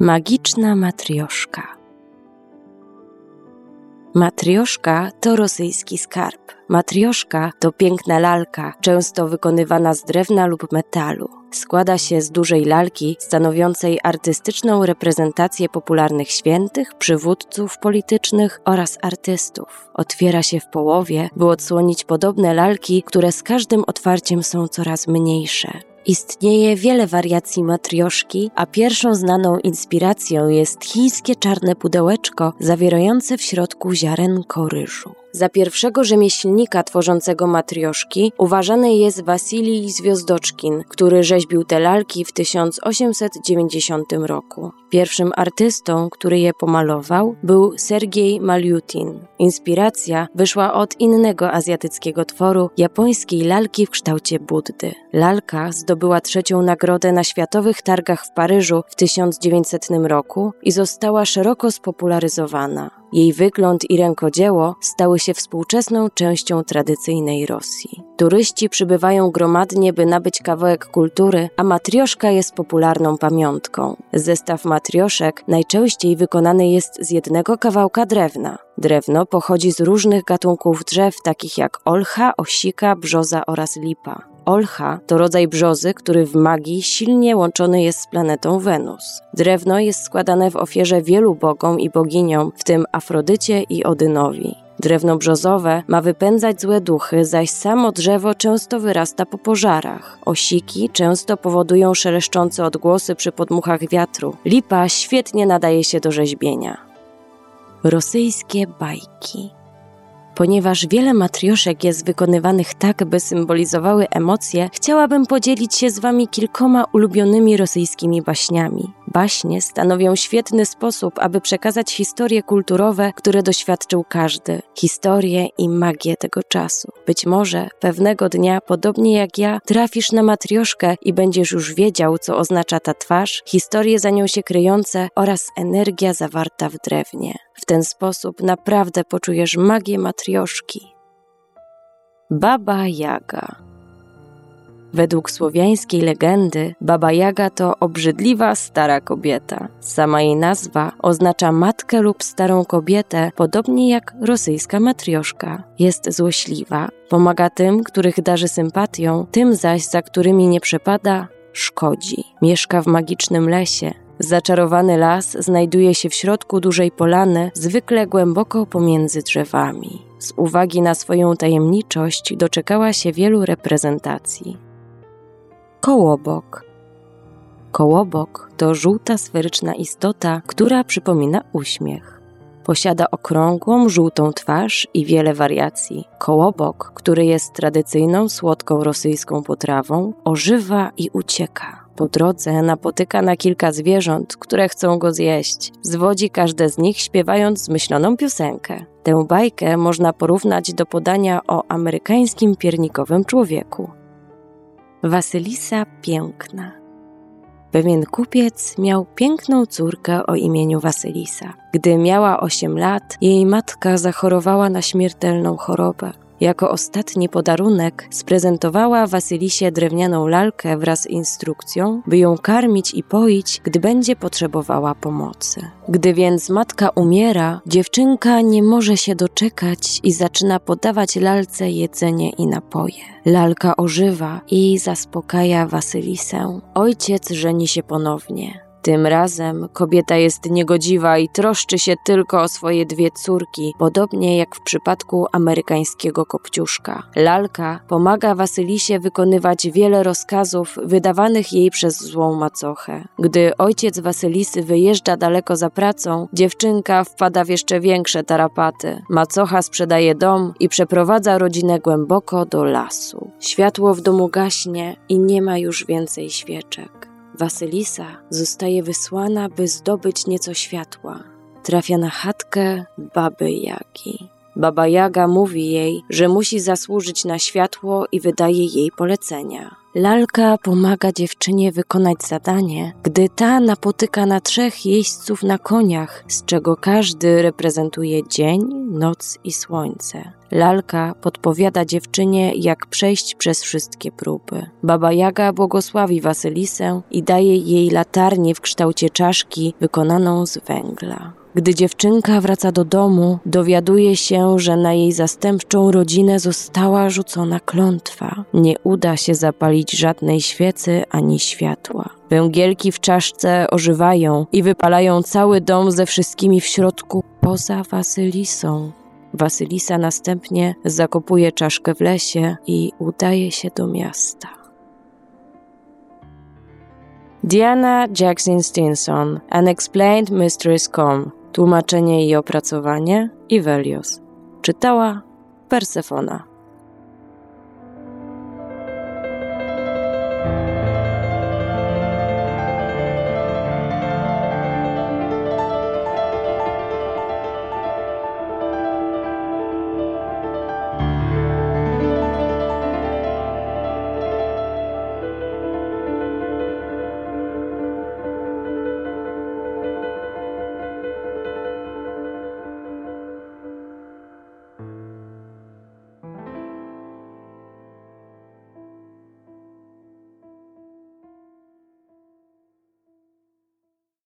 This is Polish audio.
Magiczna matrioszka. Matrioszka to rosyjski skarb. Matrioszka to piękna lalka, często wykonywana z drewna lub metalu. Składa się z dużej lalki stanowiącej artystyczną reprezentację popularnych świętych, przywódców politycznych oraz artystów. Otwiera się w połowie, by odsłonić podobne lalki, które z każdym otwarciem są coraz mniejsze. Istnieje wiele wariacji matrioszki, a pierwszą znaną inspiracją jest chińskie czarne pudełeczko zawierające w środku ziarenko ryżu. Za pierwszego rzemieślnika tworzącego matrioszki uważany jest Wasilij Zwiozdoczkin, który rzeźbił te lalki w 1890 roku. Pierwszym artystą, który je pomalował, był Sergiej Maliutin. Inspiracja wyszła od innego azjatyckiego tworu, japońskiej lalki w kształcie Buddy. Lalka zdobyła trzecią nagrodę na Światowych Targach w Paryżu w 1900 roku i została szeroko spopularyzowana. Jej wygląd i rękodzieło stały się współczesną częścią tradycyjnej Rosji. Turyści przybywają gromadnie, by nabyć kawałek kultury, a matrioszka jest popularną pamiątką. Zestaw matrioszek najczęściej wykonany jest z jednego kawałka drewna. Drewno pochodzi z różnych gatunków drzew, takich jak olcha, osika, brzoza oraz lipa. Olcha to rodzaj brzozy, który w magii silnie łączony jest z planetą Wenus. Drewno jest składane w ofierze wielu bogom i boginiom, w tym Afrodycie i Odynowi. Drewno brzozowe ma wypędzać złe duchy, zaś samo drzewo często wyrasta po pożarach. Osiki często powodują szeleszczące odgłosy przy podmuchach wiatru. Lipa świetnie nadaje się do rzeźbienia. Rosyjskie bajki. Ponieważ wiele matrioszek jest wykonywanych tak, by symbolizowały emocje, chciałabym podzielić się z Wami kilkoma ulubionymi rosyjskimi baśniami. Baśnie stanowią świetny sposób, aby przekazać historie kulturowe, które doświadczył każdy, historię i magię tego czasu. Być może pewnego dnia, podobnie jak ja, trafisz na matrioszkę i będziesz już wiedział, co oznacza ta twarz, historie za nią się kryjące oraz energia zawarta w drewnie. W ten sposób naprawdę poczujesz magię matrioszki. Baba Jaga Według słowiańskiej legendy, Baba Jaga to obrzydliwa stara kobieta. Sama jej nazwa oznacza matkę lub starą kobietę, podobnie jak rosyjska matrioszka. Jest złośliwa, pomaga tym, których darzy sympatią, tym zaś, za którymi nie przepada, szkodzi. Mieszka w magicznym lesie, Zaczarowany las znajduje się w środku dużej polany, zwykle głęboko pomiędzy drzewami. Z uwagi na swoją tajemniczość doczekała się wielu reprezentacji. Kołobok. Kołobok to żółta sferyczna istota, która przypomina uśmiech. Posiada okrągłą, żółtą twarz i wiele wariacji. Kołobok, który jest tradycyjną słodką rosyjską potrawą, ożywa i ucieka. Po drodze napotyka na kilka zwierząt, które chcą go zjeść. Zwodzi każde z nich śpiewając zmyśloną piosenkę. Tę bajkę można porównać do podania o amerykańskim piernikowym człowieku. Wasylisa Piękna Pewien kupiec miał piękną córkę o imieniu Wasylisa. Gdy miała 8 lat, jej matka zachorowała na śmiertelną chorobę. Jako ostatni podarunek sprezentowała Wasylisie drewnianą lalkę wraz z instrukcją, by ją karmić i poić, gdy będzie potrzebowała pomocy. Gdy więc matka umiera, dziewczynka nie może się doczekać i zaczyna podawać lalce jedzenie i napoje. Lalka ożywa i zaspokaja Wasylisę. Ojciec żeni się ponownie. Tym razem kobieta jest niegodziwa i troszczy się tylko o swoje dwie córki, podobnie jak w przypadku amerykańskiego kopciuszka. Lalka pomaga Wasylisie wykonywać wiele rozkazów wydawanych jej przez złą macochę. Gdy ojciec Wasylisy wyjeżdża daleko za pracą, dziewczynka wpada w jeszcze większe tarapaty. Macocha sprzedaje dom i przeprowadza rodzinę głęboko do lasu. Światło w domu gaśnie i nie ma już więcej świeczek. Wasylisa zostaje wysłana, by zdobyć nieco światła. Trafia na chatkę baby Jagi. Baba Jaga mówi jej, że musi zasłużyć na światło i wydaje jej polecenia. Lalka pomaga dziewczynie wykonać zadanie, gdy ta napotyka na trzech jeźdźców na koniach, z czego każdy reprezentuje dzień, noc i słońce. Lalka podpowiada dziewczynie, jak przejść przez wszystkie próby. Baba Jaga błogosławi Wasylisę i daje jej latarnię w kształcie czaszki wykonaną z węgla. Gdy dziewczynka wraca do domu, dowiaduje się, że na jej zastępczą rodzinę została rzucona klątwa. Nie uda się zapalić żadnej świecy ani światła. Węgielki w czaszce ożywają i wypalają cały dom ze wszystkimi w środku poza Wasylisą. Wasylisa następnie zakopuje czaszkę w lesie i udaje się do miasta. Diana Jackson Stinson, Unexplained Mysteries Com, tłumaczenie i opracowanie Ivelios. Czytała Persefona.